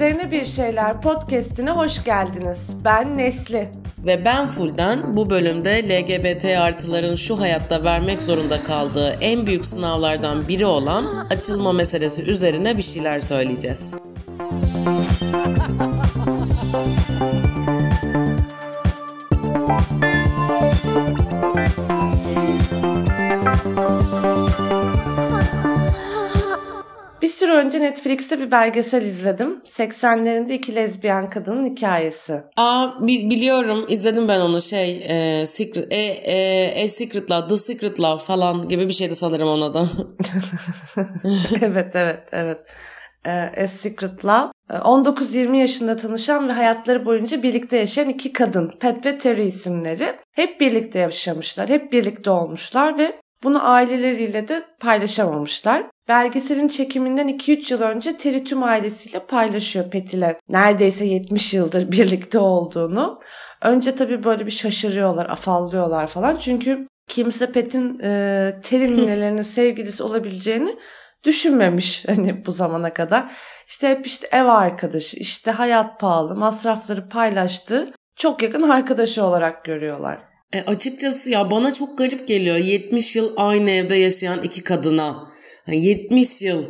Üzerine Bir Şeyler podcastine hoş geldiniz. Ben Nesli. Ve ben Fulden bu bölümde LGBT artıların şu hayatta vermek zorunda kaldığı en büyük sınavlardan biri olan açılma meselesi üzerine bir şeyler söyleyeceğiz. Önce Netflix'te bir belgesel izledim. 80'lerinde iki lezbiyen kadının hikayesi. Aa bi- biliyorum izledim ben onu şey e, Secret, e, e, A Secret Love, The Secret Love falan gibi bir şeydi sanırım ona da. evet evet evet. Ee, A Secret Love. Ee, 19-20 yaşında tanışan ve hayatları boyunca birlikte yaşayan iki kadın. Pat ve Terry isimleri. Hep birlikte yaşamışlar. Hep birlikte olmuşlar ve bunu aileleriyle de paylaşamamışlar. Belgeselin çekiminden 2-3 yıl önce Terry tüm ailesiyle paylaşıyor Pat ile. Neredeyse 70 yıldır birlikte olduğunu. Önce tabii böyle bir şaşırıyorlar, afallıyorlar falan. Çünkü kimse Pat'in e, Terry'nin nelerinin sevgilisi olabileceğini düşünmemiş hani bu zamana kadar. İşte hep işte ev arkadaşı, işte hayat pahalı, masrafları paylaştığı çok yakın arkadaşı olarak görüyorlar. E, açıkçası ya bana çok garip geliyor 70 yıl aynı evde yaşayan iki kadına. Yani 70 yıl.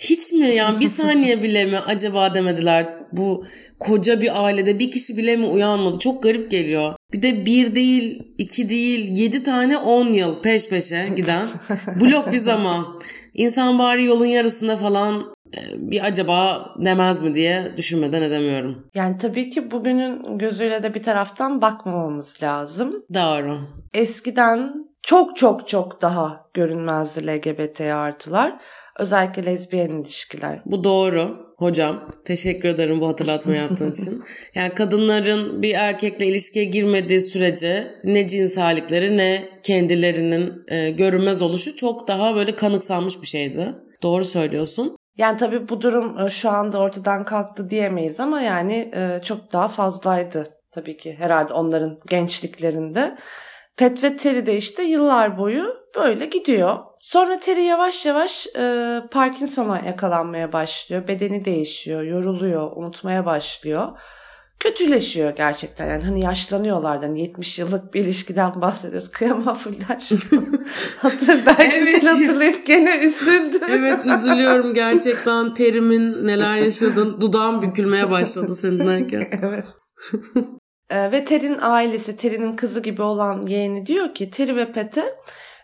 Hiç mi yani bir saniye bile mi acaba demediler bu koca bir ailede bir kişi bile mi uyanmadı? Çok garip geliyor. Bir de bir değil, iki değil, yedi tane on yıl peş peşe giden blok bir zaman. İnsan bari yolun yarısında falan bir acaba demez mi diye düşünmeden edemiyorum. Yani tabii ki bugünün gözüyle de bir taraftan bakmamamız lazım. Doğru. Eskiden çok çok çok daha görünmezdi LGBT artılar. Özellikle lezbiyen ilişkiler. Bu doğru hocam. Teşekkür ederim bu hatırlatma yaptığın için. Yani kadınların bir erkekle ilişkiye girmediği sürece ne cinsellikleri ne kendilerinin e, görünmez oluşu çok daha böyle kanıksanmış bir şeydi. Doğru söylüyorsun. Yani tabii bu durum e, şu anda ortadan kalktı diyemeyiz ama yani e, çok daha fazlaydı tabii ki herhalde onların gençliklerinde. Pet ve Terry de işte yıllar boyu böyle gidiyor. Sonra Terry yavaş yavaş e, Parkinson'a yakalanmaya başlıyor. Bedeni değişiyor, yoruluyor, unutmaya başlıyor. Kötüleşiyor gerçekten yani hani yaşlanıyorlar hani 70 yıllık bir ilişkiden bahsediyoruz. Kıyamam Fulden Hatır, belki evet. hatırlayıp gene üzüldüm. Evet üzülüyorum gerçekten terimin neler yaşadın. Dudağım bükülmeye başladı senin derken. evet. Ee, ve Terry'nin ailesi, Terry'nin kızı gibi olan yeğeni diyor ki Terry ve Pete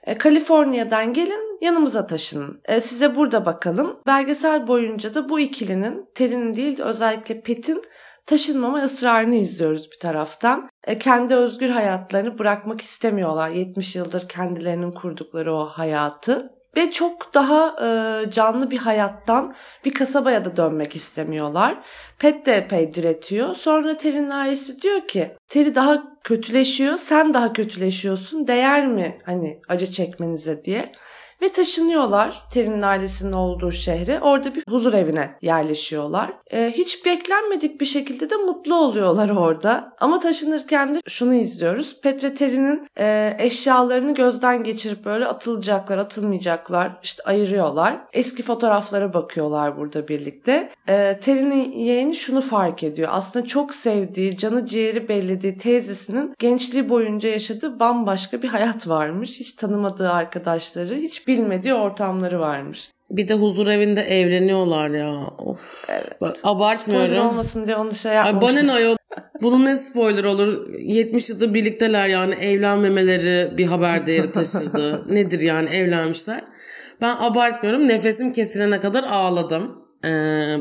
e, Kaliforniya'dan gelin yanımıza taşının. E, size burada bakalım. Belgesel boyunca da bu ikilinin Terry'nin değil de özellikle Pet'in taşınmama ısrarını izliyoruz bir taraftan. E, kendi özgür hayatlarını bırakmak istemiyorlar. 70 yıldır kendilerinin kurdukları o hayatı ve çok daha e, canlı bir hayattan bir kasabaya da dönmek istemiyorlar. Pet de epey diretiyor. Sonra Terry'nin ailesi diyor ki Terry daha kötüleşiyor, sen daha kötüleşiyorsun. Değer mi hani acı çekmenize diye. Ve taşınıyorlar Terry'nin ailesinin olduğu şehre. Orada bir huzur evine yerleşiyorlar. Ee, hiç beklenmedik bir şekilde de mutlu oluyorlar orada. Ama taşınırken de şunu izliyoruz. Pet ve Terry'nin e, eşyalarını gözden geçirip böyle atılacaklar, atılmayacaklar işte ayırıyorlar. Eski fotoğraflara bakıyorlar burada birlikte. Ee, Terry'nin yeğeni şunu fark ediyor. Aslında çok sevdiği, canı ciğeri bellediği teyzesinin gençliği boyunca yaşadığı bambaşka bir hayat varmış. Hiç tanımadığı arkadaşları, hiç bilmediği ortamları varmış. Bir de huzur evinde evleniyorlar ya. Of. Evet. Bak, abartmıyorum. Spoiler olmasın diye onu şey yapmamış. Ay bana ne ayol. Bunun ne spoiler olur? 70 yılda birlikteler yani evlenmemeleri bir haber değeri taşıdı. Nedir yani evlenmişler. Ben abartmıyorum. Nefesim kesilene kadar ağladım ee,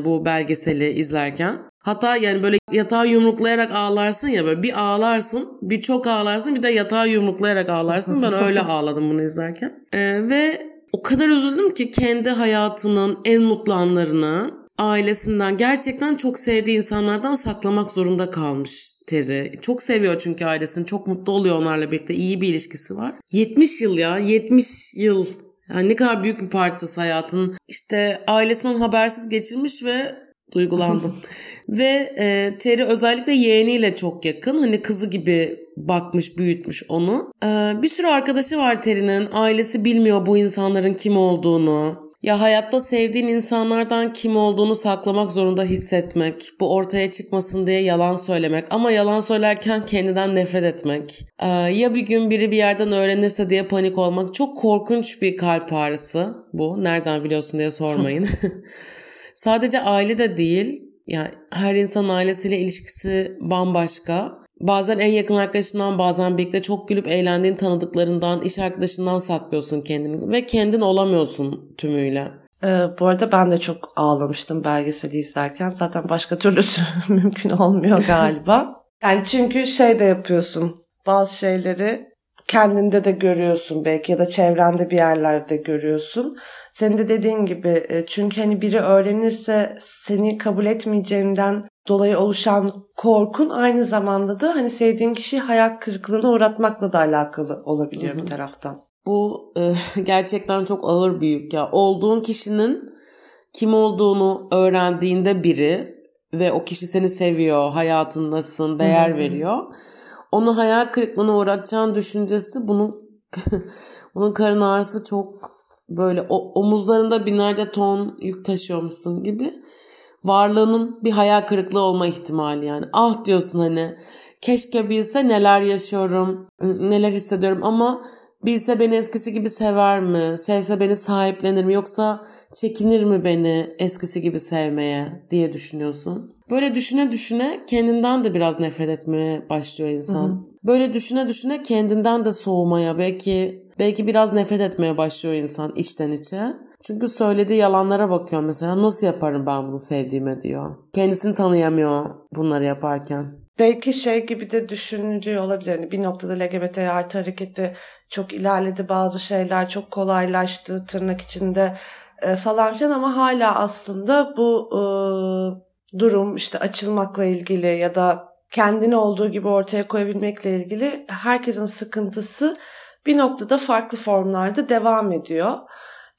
bu belgeseli izlerken. Hatta yani böyle yatağı yumruklayarak ağlarsın ya böyle bir ağlarsın bir çok ağlarsın bir de yatağı yumruklayarak ağlarsın. Ben öyle ağladım bunu izlerken. Ee, ve o kadar üzüldüm ki kendi hayatının en mutlu anlarını ailesinden gerçekten çok sevdiği insanlardan saklamak zorunda kalmış Terry. Çok seviyor çünkü ailesini. Çok mutlu oluyor onlarla birlikte. iyi bir ilişkisi var. 70 yıl ya. 70 yıl. Yani ne kadar büyük bir parçası hayatın. İşte ailesinden habersiz geçirmiş ve duygulandım. ve e, Terry özellikle yeğeniyle çok yakın. Hani kızı gibi bakmış, büyütmüş onu. E, bir sürü arkadaşı var Terry'nin. Ailesi bilmiyor bu insanların kim olduğunu. Ya hayatta sevdiğin insanlardan kim olduğunu saklamak zorunda hissetmek, bu ortaya çıkmasın diye yalan söylemek ama yalan söylerken kendinden nefret etmek. Ee, ya bir gün biri bir yerden öğrenirse diye panik olmak çok korkunç bir kalp ağrısı bu. Nereden biliyorsun diye sormayın. Sadece aile de değil, yani her insan ailesiyle ilişkisi bambaşka. Bazen en yakın arkadaşından bazen birlikte çok gülüp eğlendiğin tanıdıklarından, iş arkadaşından saklıyorsun kendini ve kendin olamıyorsun tümüyle. Ee, bu arada ben de çok ağlamıştım belgeseli izlerken. Zaten başka türlüsü mümkün olmuyor galiba. Yani çünkü şey de yapıyorsun. Bazı şeyleri kendinde de görüyorsun belki ya da çevrende bir yerlerde görüyorsun. Senin de dediğin gibi e, çünkü hani biri öğrenirse seni kabul etmeyeceğinden dolayı oluşan korkun aynı zamanda da hani sevdiğin kişiyi hayal kırıklığına uğratmakla da alakalı olabiliyor Hı-hı. bir taraftan. Bu e, gerçekten çok ağır bir yük ya. Olduğun kişinin kim olduğunu öğrendiğinde biri ve o kişi seni seviyor, hayatındasın, değer Hı-hı. veriyor onu hayal kırıklığına uğratacağın düşüncesi bunun bunun karın ağrısı çok böyle o, omuzlarında binlerce ton yük taşıyormuşsun gibi varlığının bir hayal kırıklığı olma ihtimali yani. Ah diyorsun hani keşke bilse neler yaşıyorum, neler hissediyorum ama bilse beni eskisi gibi sever mi? Sevse beni sahiplenir mi? Yoksa çekinir mi beni eskisi gibi sevmeye diye düşünüyorsun. Böyle düşüne düşüne kendinden de biraz nefret etmeye başlıyor insan. Hı hı. Böyle düşüne düşüne kendinden de soğumaya belki belki biraz nefret etmeye başlıyor insan içten içe. Çünkü söylediği yalanlara bakıyor mesela nasıl yaparım ben bunu sevdiğime diyor. Kendisini tanıyamıyor bunları yaparken. Belki şey gibi de düşünülüyor olabilir. Yani bir noktada LGBT artı hareketi çok ilerledi. Bazı şeyler çok kolaylaştı tırnak içinde e, falan filan ama hala aslında bu e, durum işte açılmakla ilgili ya da kendini olduğu gibi ortaya koyabilmekle ilgili herkesin sıkıntısı bir noktada farklı formlarda devam ediyor.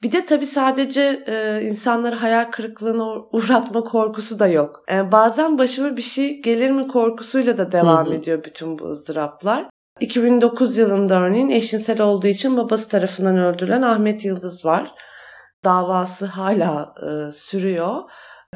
Bir de tabii sadece e, insanları hayal kırıklığına uğratma korkusu da yok. E, bazen başıma bir şey gelir mi korkusuyla da devam hı hı. ediyor bütün bu ızdıraplar. 2009 yılında örneğin eşcinsel olduğu için babası tarafından öldürülen Ahmet Yıldız var. Davası hala e, sürüyor.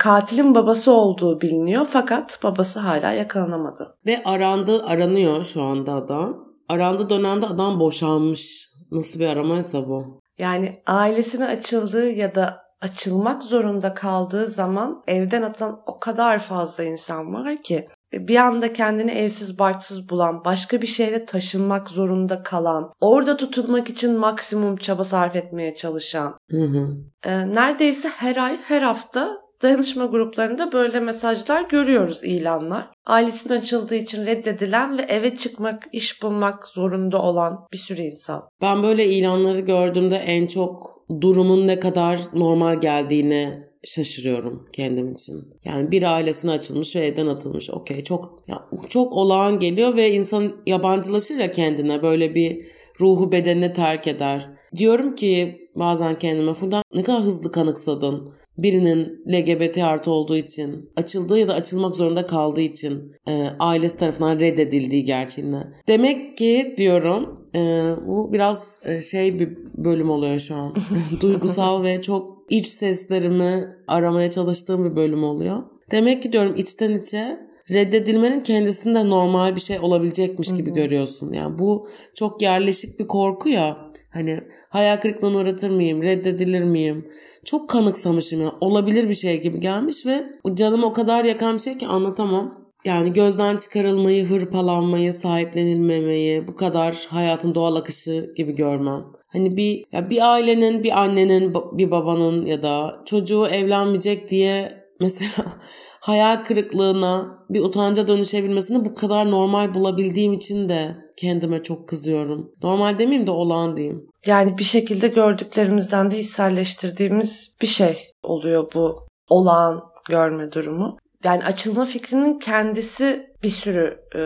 Katilin babası olduğu biliniyor fakat babası hala yakalanamadı. Ve arandı, aranıyor şu anda adam. Arandı dönemde adam boşanmış. Nasıl bir aramaysa bu? Yani ailesine açıldığı ya da açılmak zorunda kaldığı zaman evden atılan o kadar fazla insan var ki bir anda kendini evsiz barksız bulan, başka bir şehre taşınmak zorunda kalan, orada tutunmak için maksimum çaba sarf etmeye çalışan. Hı hı. E, neredeyse her ay, her hafta dayanışma gruplarında böyle mesajlar görüyoruz ilanlar. Ailesinin açıldığı için reddedilen ve eve çıkmak, iş bulmak zorunda olan bir sürü insan. Ben böyle ilanları gördüğümde en çok durumun ne kadar normal geldiğini şaşırıyorum kendim için. Yani bir ailesine açılmış ve evden atılmış. Okey çok ya, çok olağan geliyor ve insan yabancılaşır ya kendine böyle bir ruhu bedenine terk eder. Diyorum ki bazen kendime Funda ne kadar hızlı kanıksadın birinin LGBT artı olduğu için, açıldığı ya da açılmak zorunda kaldığı için e, ailesi tarafından reddedildiği gerçeğine. Demek ki diyorum e, bu biraz e, şey bir bölüm oluyor şu an. Duygusal ve çok iç seslerimi aramaya çalıştığım bir bölüm oluyor. Demek ki diyorum içten içe reddedilmenin kendisinde normal bir şey olabilecekmiş gibi görüyorsun. Yani bu çok yerleşik bir korku ya. Hani hayal kırıklığına uğratır mıyım, reddedilir miyim? çok kanıksamışım ya. Olabilir bir şey gibi gelmiş ve canım o kadar yakan bir şey ki anlatamam. Yani gözden çıkarılmayı, hırpalanmayı, sahiplenilmemeyi, bu kadar hayatın doğal akışı gibi görmem. Hani bir ya bir ailenin, bir annenin, bir babanın ya da çocuğu evlenmeyecek diye mesela hayal kırıklığına, bir utanca dönüşebilmesini bu kadar normal bulabildiğim için de kendime çok kızıyorum. Normal demeyeyim de olağan diyeyim. Yani bir şekilde gördüklerimizden de hisselleştirdiğimiz bir şey oluyor bu olağan görme durumu. Yani açılma fikrinin kendisi bir sürü e,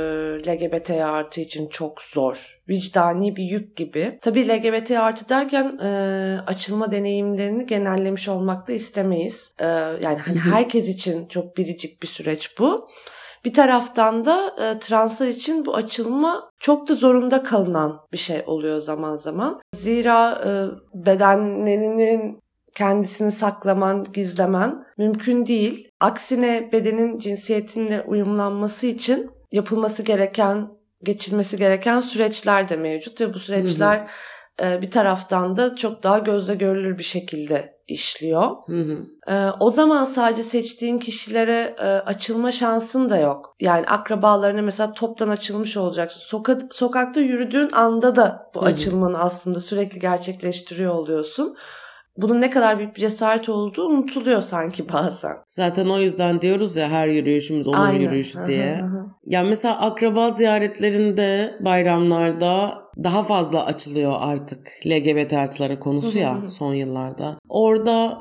LGBT artı için çok zor. Vicdani bir yük gibi. Tabii LGBT artı derken e, açılma deneyimlerini genellemiş olmak da istemeyiz. E, yani hani herkes için çok biricik bir süreç bu. Bir taraftan da e, translar için bu açılma çok da zorunda kalınan bir şey oluyor zaman zaman. Zira e, bedenlerinin kendisini saklaman, gizlemen mümkün değil. Aksine bedenin cinsiyetinle uyumlanması için yapılması gereken, geçilmesi gereken süreçler de mevcut ve bu süreçler hı hı. bir taraftan da çok daha gözle görülür bir şekilde işliyor. Hı hı. Ee, o zaman sadece seçtiğin kişilere e, açılma şansın da yok. Yani akrabalarına mesela toptan açılmış olacaksın. Soka- sokakta yürüdüğün anda da bu hı hı. açılmanı aslında sürekli gerçekleştiriyor oluyorsun bunun ne kadar büyük bir cesaret olduğu unutuluyor sanki bazen. Zaten o yüzden diyoruz ya her yürüyüşümüz onun Aynen. yürüyüşü diye. yani mesela akraba ziyaretlerinde, bayramlarda daha fazla açılıyor artık LGBT artıları konusu ya son yıllarda. Orada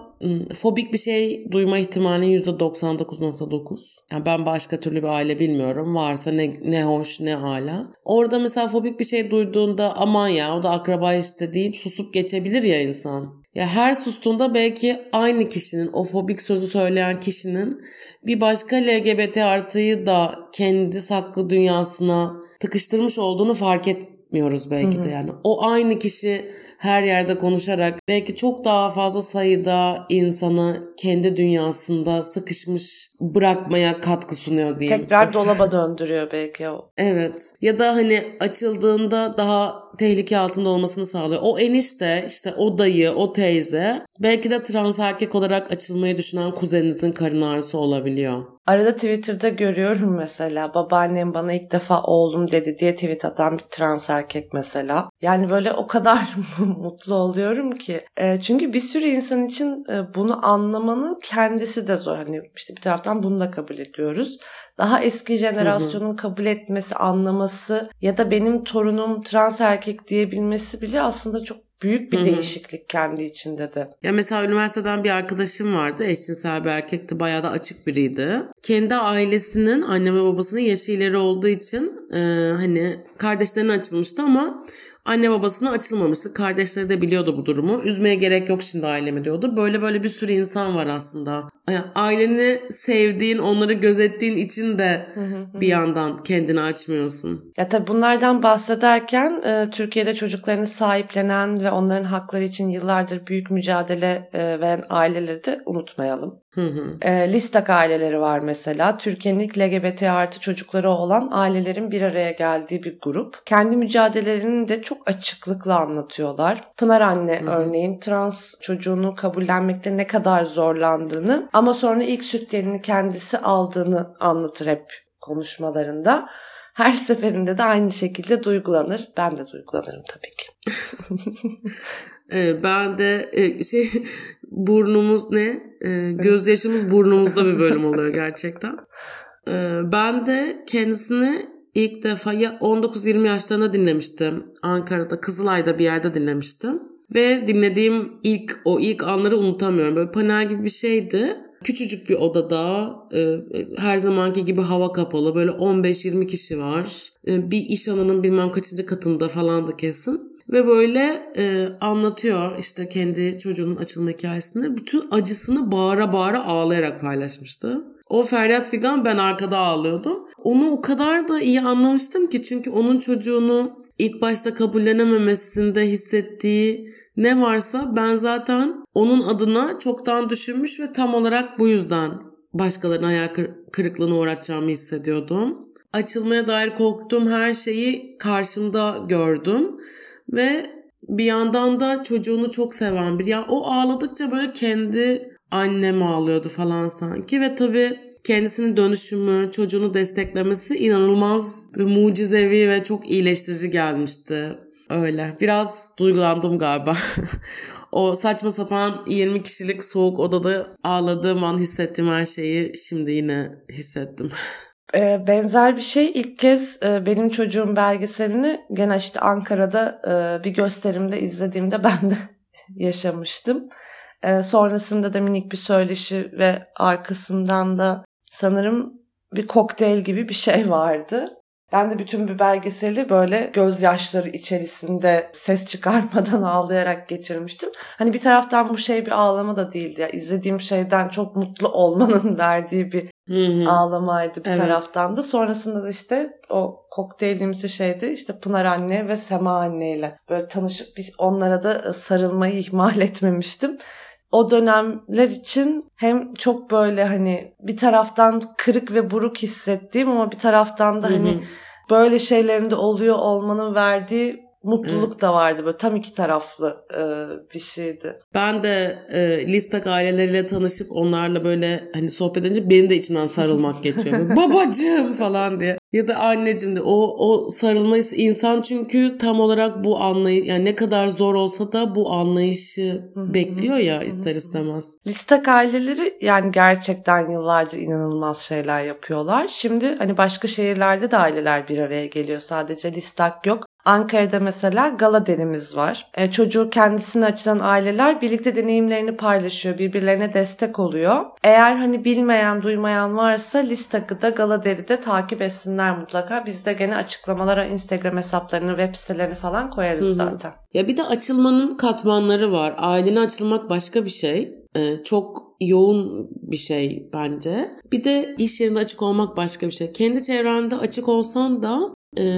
fobik bir şey duyma ihtimalin %99.9. Yani ben başka türlü bir aile bilmiyorum. Varsa ne, ne hoş ne hala. Orada mesela fobik bir şey duyduğunda aman ya o da akraba işte deyip susup geçebilir ya insan. Ya her sustuğunda belki aynı kişinin, o fobik sözü söyleyen kişinin bir başka LGBT artıyı da kendi saklı dünyasına tıkıştırmış olduğunu fark etmiyoruz belki de yani. O aynı kişi her yerde konuşarak belki çok daha fazla sayıda insanı kendi dünyasında sıkışmış bırakmaya katkı sunuyor diyeyim. Tekrar dolaba döndürüyor belki o. Evet. Ya da hani açıldığında daha tehlike altında olmasını sağlıyor. O enişte, işte o dayı, o teyze belki de trans erkek olarak açılmayı düşünen kuzeninizin karın ağrısı olabiliyor. Arada Twitter'da görüyorum mesela babaannem bana ilk defa oğlum dedi diye tweet atan bir trans erkek mesela. Yani böyle o kadar mutlu oluyorum ki. E, çünkü bir sürü insan için e, bunu anlamanın kendisi de zor. Hani işte bir taraftan bunu da kabul ediyoruz daha eski jenerasyonun hı hı. kabul etmesi, anlaması ya da benim torunum trans erkek diyebilmesi bile aslında çok büyük bir Hı-hı. değişiklik kendi içinde de. Ya mesela üniversiteden bir arkadaşım vardı. Eşcinsel bir erkekti. Bayağı da açık biriydi. Kendi ailesinin anne ve babasının yaşı ileri olduğu için e, hani kardeşlerine açılmıştı ama Anne babasına açılmamıştı. Kardeşleri de biliyordu bu durumu. Üzmeye gerek yok şimdi ailemi diyordu. Böyle böyle bir sürü insan var aslında. Aileni sevdiğin, onları gözettiğin için de bir yandan kendini açmıyorsun. Ya tabii bunlardan bahsederken e, Türkiye'de çocuklarını sahiplenen ve onların hakları için yıllardır büyük mücadele e, veren aileleri de unutmayalım. Hı hı. E, Listak aileleri var mesela. Türkiye'nin LGBT artı çocukları olan ailelerin bir araya geldiği bir grup. Kendi mücadelelerini de çok açıklıkla anlatıyorlar. Pınar anne hı hı. örneğin trans çocuğunu kabullenmekte ne kadar zorlandığını ama sonra ilk sütlerini kendisi aldığını anlatır hep konuşmalarında. Her seferinde de aynı şekilde duygulanır. Ben de duygulanırım tabii ki. Evet, ben de e, şey burnumuz ne? E, gözyaşımız burnumuzda bir bölüm oluyor gerçekten. E, ben de kendisini ilk defa ya 19-20 yaşlarında dinlemiştim. Ankara'da Kızılay'da bir yerde dinlemiştim. Ve dinlediğim ilk o ilk anları unutamıyorum. Böyle panel gibi bir şeydi. Küçücük bir odada e, her zamanki gibi hava kapalı böyle 15-20 kişi var. E, bir iş alanının bilmem kaçıncı katında falan da kesin. Ve böyle e, anlatıyor işte kendi çocuğunun açılma hikayesini. Bütün acısını bağıra bağıra ağlayarak paylaşmıştı. O feryat figan ben arkada ağlıyordum. Onu o kadar da iyi anlamıştım ki çünkü onun çocuğunu ilk başta kabullenememesinde hissettiği ne varsa ben zaten onun adına çoktan düşünmüş ve tam olarak bu yüzden başkalarının hayal kırıklığına uğratacağımı hissediyordum. Açılmaya dair korktuğum her şeyi karşımda gördüm ve bir yandan da çocuğunu çok seven bir. Ya o ağladıkça böyle kendi annem ağlıyordu falan sanki ve tabii kendisinin dönüşümü, çocuğunu desteklemesi inanılmaz bir mucizevi ve çok iyileştirici gelmişti. Öyle. Biraz duygulandım galiba. o saçma sapan 20 kişilik soğuk odada ağladığım an hissettiğim her şeyi şimdi yine hissettim. Ee, benzer bir şey ilk kez e, benim çocuğum belgeselini gene işte Ankara'da e, bir gösterimde izlediğimde ben de yaşamıştım. E, sonrasında da minik bir söyleşi ve arkasından da sanırım bir kokteyl gibi bir şey vardı. Ben de bütün bir belgeseli böyle gözyaşları içerisinde ses çıkarmadan ağlayarak geçirmiştim. Hani bir taraftan bu şey bir ağlama da değildi ya. İzlediğim şeyden çok mutlu olmanın verdiği bir Hı-hı. ağlamaydı bir evet. taraftan da. Sonrasında da işte o kokteylimizi şeydi işte Pınar anne ve Sema anneyle böyle tanışıp biz onlara da sarılmayı ihmal etmemiştim. O dönemler için hem çok böyle hani bir taraftan kırık ve buruk hissettiğim ama bir taraftan da hani böyle şeylerin de oluyor olmanın verdiği mutluluk evet. da vardı böyle tam iki taraflı e, bir şeydi. Ben de e, listak aileleriyle tanışıp onlarla böyle hani sohbet edince benim de içimden sarılmak geçiyor. Babacığım falan diye. Ya da anneciğim de o o sarılmayı insan çünkü tam olarak bu anlayı yani ne kadar zor olsa da bu anlayışı bekliyor ya ister istemez. Listak aileleri yani gerçekten yıllardır inanılmaz şeyler yapıyorlar. Şimdi hani başka şehirlerde de aileler bir araya geliyor. Sadece listak yok. Ankara'da mesela gala derimiz var. E, çocuğu kendisine açılan aileler birlikte deneyimlerini paylaşıyor, birbirlerine destek oluyor. Eğer hani bilmeyen, duymayan varsa Listak'ı da gala deride takip etsinler mutlaka. Biz de gene açıklamalara Instagram hesaplarını, web sitelerini falan koyarız Hı-hı. zaten. Ya bir de açılmanın katmanları var. Ailene açılmak başka bir şey. Ee, çok yoğun bir şey bence. Bir de iş yerinde açık olmak başka bir şey. Kendi çevrende açık olsan da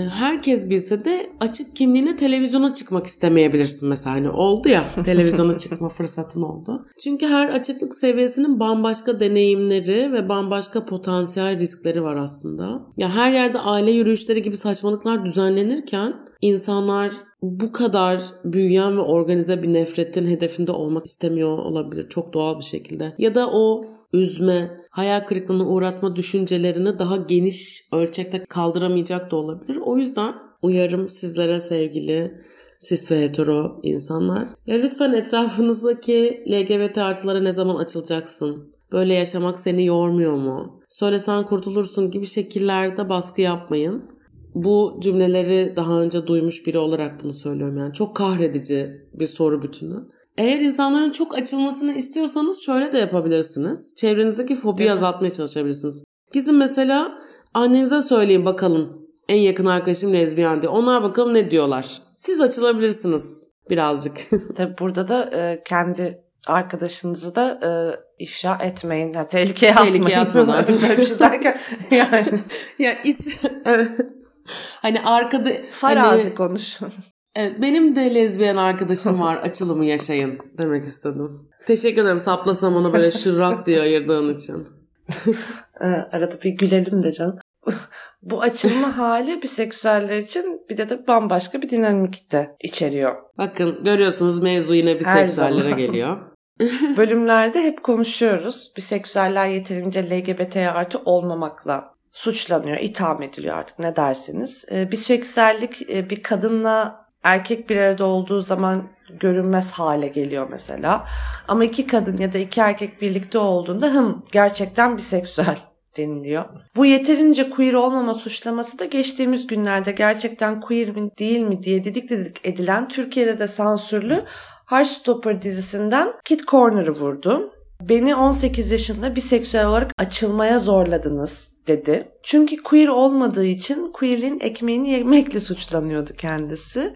herkes bilse de açık kimliğine televizyona çıkmak istemeyebilirsin mesela. Hani oldu ya televizyona çıkma fırsatın oldu. Çünkü her açıklık seviyesinin bambaşka deneyimleri ve bambaşka potansiyel riskleri var aslında. Ya her yerde aile yürüyüşleri gibi saçmalıklar düzenlenirken insanlar bu kadar büyüyen ve organize bir nefretin hedefinde olmak istemiyor olabilir çok doğal bir şekilde. Ya da o üzme, hayal kırıklığına uğratma düşüncelerini daha geniş ölçekte kaldıramayacak da olabilir. O yüzden uyarım sizlere sevgili sis ve hetero insanlar. Ya lütfen etrafınızdaki LGBT artılara ne zaman açılacaksın? Böyle yaşamak seni yormuyor mu? Söylesen kurtulursun gibi şekillerde baskı yapmayın. Bu cümleleri daha önce duymuş biri olarak bunu söylüyorum yani. Çok kahredici bir soru bütünü. Eğer insanların çok açılmasını istiyorsanız şöyle de yapabilirsiniz. Çevrenizdeki fobiyi azaltmaya çalışabilirsiniz. Gizin mesela annenize söyleyin bakalım en yakın arkadaşım lezbiyen diye. Onlar bakalım ne diyorlar. Siz açılabilirsiniz birazcık. Tabi burada da e, kendi arkadaşınızı da e, ifşa etmeyin. Yani tehlikeye, tehlikeye atmayın. atmayın. Böyle bir şey derken yani. ya is hani arkada farazi hani, konuşun. Evet, benim de lezbiyen arkadaşım var. Açılımı yaşayın demek istedim. Teşekkür ederim saplasam onu böyle şırrak diye ayırdığın için. Ee, arada bir gülelim de canım. Bu açılma hali biseksüeller için bir de de bambaşka bir dinamik de içeriyor. Bakın görüyorsunuz mevzu yine biseksüellere geliyor. Bölümlerde hep konuşuyoruz. Biseksüeller yeterince LGBT artı olmamakla suçlanıyor, itham ediliyor artık ne dersiniz. Ee, biseksüellik e, bir kadınla erkek bir arada olduğu zaman görünmez hale geliyor mesela. Ama iki kadın ya da iki erkek birlikte olduğunda hım gerçekten biseksüel deniliyor. Bu yeterince queer olmama suçlaması da geçtiğimiz günlerde gerçekten queer mi değil mi diye didik didik edilen Türkiye'de de sansürlü Heartstopper dizisinden Kit Corner'ı vurdu. Beni 18 yaşında biseksüel olarak açılmaya zorladınız dedi. Çünkü queer olmadığı için queerliğin ekmeğini yemekle suçlanıyordu kendisi.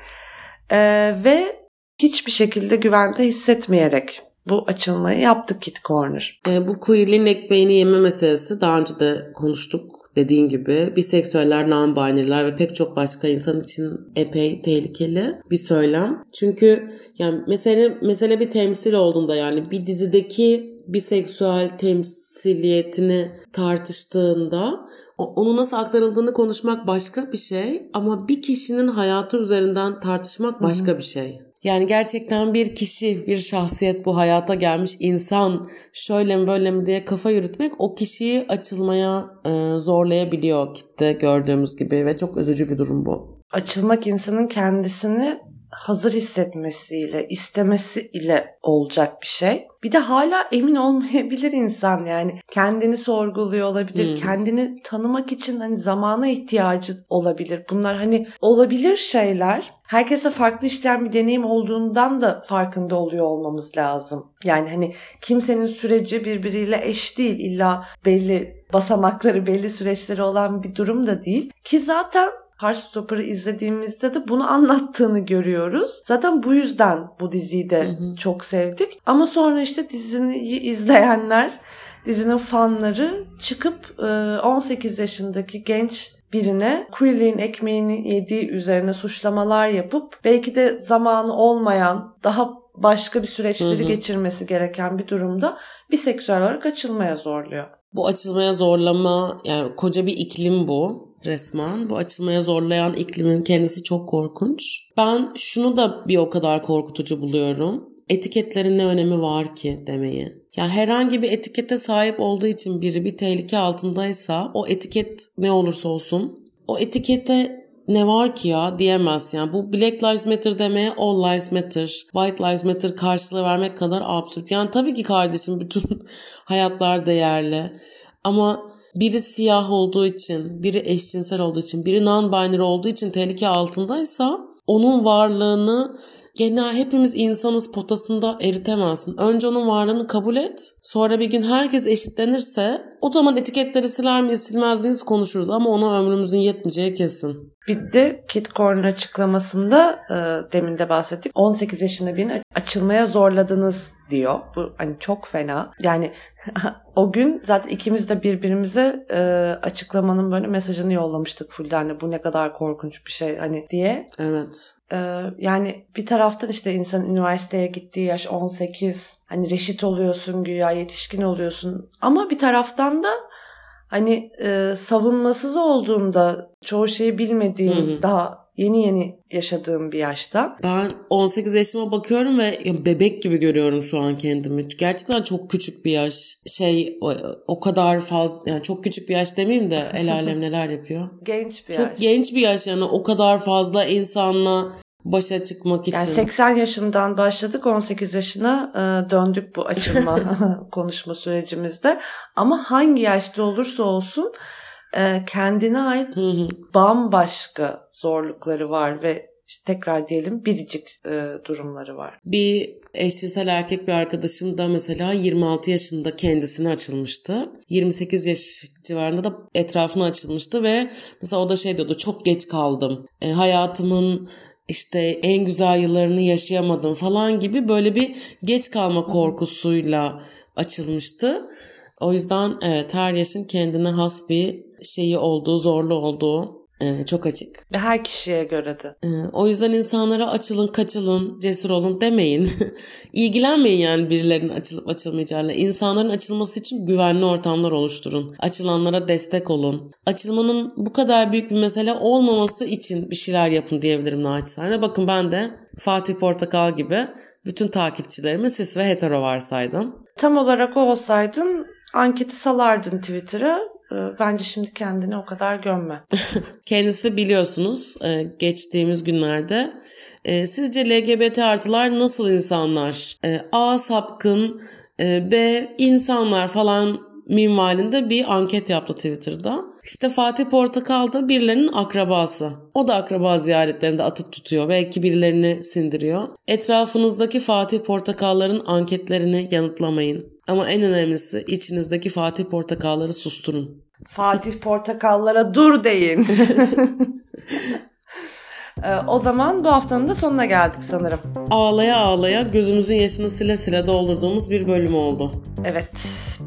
Ee, ve hiçbir şekilde güvende hissetmeyerek bu açılmayı yaptık Kit Corner. E, bu queerliğin ekmeğini yeme meselesi daha önce de konuştuk dediğin gibi biseksüeller, non-binary'ler ve pek çok başka insan için epey tehlikeli bir söylem. Çünkü yani mesele, mesele bir temsil olduğunda yani bir dizideki biseksüel temsiliyetini tartıştığında onu nasıl aktarıldığını konuşmak başka bir şey ama bir kişinin hayatı üzerinden tartışmak başka Hı-hı. bir şey. Yani gerçekten bir kişi, bir şahsiyet bu hayata gelmiş insan şöyle mi böyle mi diye kafa yürütmek o kişiyi açılmaya e, zorlayabiliyor kitle gördüğümüz gibi ve çok üzücü bir durum bu. Açılmak insanın kendisini hazır hissetmesiyle, istemesiyle olacak bir şey. Bir de hala emin olmayabilir insan yani. Kendini sorguluyor olabilir. Hmm. Kendini tanımak için hani zamana ihtiyacı olabilir. Bunlar hani olabilir şeyler. Herkese farklı işleyen bir deneyim olduğundan da farkında oluyor olmamız lazım. Yani hani kimsenin süreci birbiriyle eş değil. İlla belli basamakları, belli süreçleri olan bir durum da değil. Ki zaten Heartstopper'ı izlediğimizde de bunu anlattığını görüyoruz. Zaten bu yüzden bu diziyi de hı hı. çok sevdik. Ama sonra işte dizini izleyenler, dizinin fanları çıkıp 18 e, yaşındaki genç birine queerliğin ekmeğini yediği üzerine suçlamalar yapıp belki de zamanı olmayan daha başka bir süreçleri geçirmesi gereken bir durumda biseksüel olarak açılmaya zorluyor. Bu açılmaya zorlama yani koca bir iklim bu resmen. Bu açılmaya zorlayan iklimin kendisi çok korkunç. Ben şunu da bir o kadar korkutucu buluyorum. Etiketlerin ne önemi var ki demeyi. Yani herhangi bir etikete sahip olduğu için biri bir tehlike altındaysa o etiket ne olursa olsun o etikete ne var ki ya diyemez yani. Bu Black Lives Matter demeye All Lives Matter, White Lives Matter karşılığı vermek kadar absürt. Yani tabii ki kardeşim bütün hayatlar değerli. Ama biri siyah olduğu için, biri eşcinsel olduğu için, biri non-binary olduğu için tehlike altındaysa onun varlığını genel hepimiz insanız potasında eritemezsin. Önce onun varlığını kabul et. Sonra bir gün herkes eşitlenirse o zaman etiketleri siler miyiz silmez miyiz konuşuruz. Ama ona ömrümüzün yetmeyeceği kesin. Bir de Kit Korn'un açıklamasında e, demin de bahsettik. 18 yaşında birini açılmaya zorladınız diyor. Bu hani çok fena. Yani o gün zaten ikimiz de birbirimize e, açıklamanın böyle mesajını yollamıştık Fulde hani bu ne kadar korkunç bir şey hani diye. Evet. E, yani bir taraftan işte insan üniversiteye gittiği yaş 18 hani reşit oluyorsun güya yetişkin oluyorsun ama bir taraftan da hani e, savunmasız olduğunda çoğu şeyi bilmediğim hı hı. daha yeni yeni yaşadığım bir yaşta. Ben 18 yaşıma bakıyorum ve bebek gibi görüyorum şu an kendimi. Gerçekten çok küçük bir yaş. Şey o, o kadar fazla yani çok küçük bir yaş demeyeyim de el alem neler yapıyor. genç bir çok yaş. Çok genç bir yaş yani o kadar fazla insanla başa çıkmak için. Yani 80 yaşından başladık 18 yaşına e, döndük bu açılma konuşma sürecimizde. Ama hangi yaşta olursa olsun e, kendine ait bambaşka zorlukları var ve işte tekrar diyelim biricik e, durumları var. Bir eşcinsel erkek bir arkadaşım da mesela 26 yaşında kendisine açılmıştı. 28 yaş civarında da etrafına açılmıştı ve mesela o da şey diyordu çok geç kaldım. E, hayatımın işte en güzel yıllarını yaşayamadım falan gibi böyle bir geç kalma korkusuyla açılmıştı. O yüzden evet her yaşın kendine has bir şeyi olduğu, zorlu olduğu e, çok açık. Her kişiye göre de. E, o yüzden insanlara açılın, kaçılın, cesur olun demeyin. İlgilenmeyin yani birilerinin açılıp açılmayacağıyla. İnsanların açılması için güvenli ortamlar oluşturun. Açılanlara destek olun. Açılmanın bu kadar büyük bir mesele olmaması için bir şeyler yapın diyebilirim naçizane. Bakın ben de Fatih Portakal gibi bütün takipçilerimi sis ve hetero varsaydım. Tam olarak o olsaydın anketi salardın Twitter'a ee, bence şimdi kendini o kadar gömme. Kendisi biliyorsunuz e, geçtiğimiz günlerde e, sizce LGBT artılar nasıl insanlar? E, A sapkın, B insanlar falan minvalinde bir anket yaptı Twitter'da. İşte Fatih Portakal da birilerinin akrabası. O da akraba ziyaretlerinde atıp tutuyor. Belki birilerini sindiriyor. Etrafınızdaki Fatih Portakalların anketlerini yanıtlamayın. Ama en önemlisi içinizdeki Fatih Portakalları susturun. Fatih Portakallara dur deyin. Ee, o zaman bu haftanın da sonuna geldik sanırım. Ağlaya ağlaya gözümüzün yaşını sile sile doldurduğumuz bir bölüm oldu. Evet.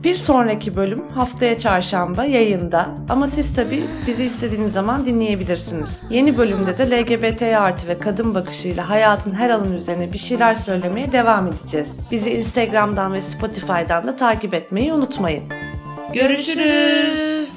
Bir sonraki bölüm haftaya çarşamba yayında. Ama siz tabii bizi istediğiniz zaman dinleyebilirsiniz. Yeni bölümde de LGBT artı ve kadın bakışıyla hayatın her alanı üzerine bir şeyler söylemeye devam edeceğiz. Bizi Instagram'dan ve Spotify'dan da takip etmeyi unutmayın. Görüşürüz.